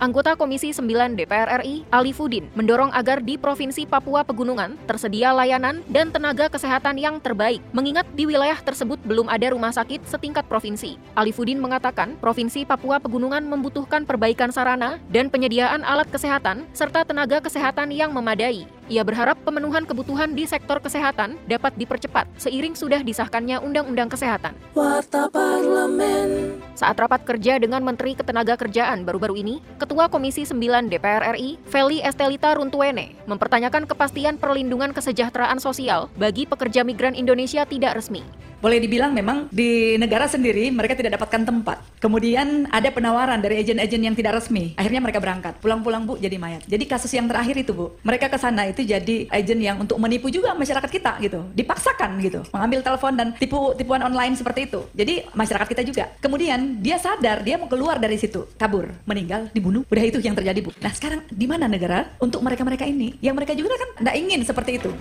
Anggota Komisi 9 DPR RI, Ali Fudin, mendorong agar di Provinsi Papua Pegunungan tersedia layanan dan tenaga kesehatan yang terbaik, mengingat di wilayah tersebut belum ada rumah sakit setingkat provinsi. Ali Fudin mengatakan, Provinsi Papua Pegunungan membutuhkan perbaikan sarana dan penyediaan alat kesehatan serta tenaga kesehatan yang memadai. Ia berharap pemenuhan kebutuhan di sektor kesehatan dapat dipercepat seiring sudah disahkannya Undang-Undang Kesehatan. Warta Parlemen. Saat rapat kerja dengan Menteri Ketenagakerjaan baru-baru ini, Ketua Komisi 9 DPR RI, Feli Estelita Runtuene, mempertanyakan kepastian perlindungan kesejahteraan sosial bagi pekerja migran Indonesia tidak resmi. Boleh dibilang memang di negara sendiri mereka tidak dapatkan tempat. Kemudian ada penawaran dari agen-agen yang tidak resmi. Akhirnya mereka berangkat. Pulang-pulang Bu jadi mayat. Jadi kasus yang terakhir itu Bu, mereka ke sana itu jadi agen yang untuk menipu juga masyarakat kita gitu. Dipaksakan gitu. Mengambil telepon dan tipu tipuan online seperti itu. Jadi masyarakat kita juga. Kemudian dia sadar dia mau keluar dari situ, kabur, meninggal, dibunuh. Udah itu yang terjadi Bu. Nah sekarang di mana negara untuk mereka-mereka ini? Yang mereka juga kan tidak ingin seperti itu.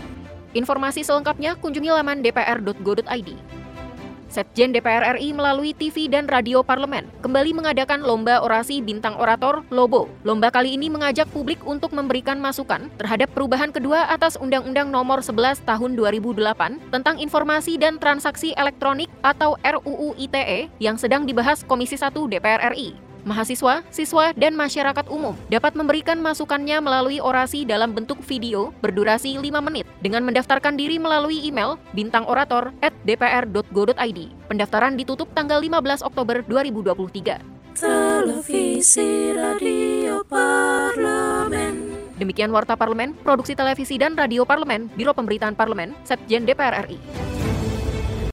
Informasi selengkapnya kunjungi laman dpr.go.id. Setjen DPR RI melalui TV dan radio parlemen kembali mengadakan lomba orasi bintang orator Lobo. Lomba kali ini mengajak publik untuk memberikan masukan terhadap perubahan kedua atas Undang-Undang Nomor 11 Tahun 2008 tentang Informasi dan Transaksi Elektronik atau RUU ITE yang sedang dibahas Komisi 1 DPR RI. Mahasiswa, siswa, dan masyarakat umum dapat memberikan masukannya melalui orasi dalam bentuk video berdurasi 5 menit dengan mendaftarkan diri melalui email bintangorator@dpr.go.id. Pendaftaran ditutup tanggal 15 Oktober 2023. Televisi Radio Parlemen. Demikian Warta Parlemen, Produksi Televisi dan Radio Parlemen, Biro Pemberitaan Parlemen, Setjen DPR RI.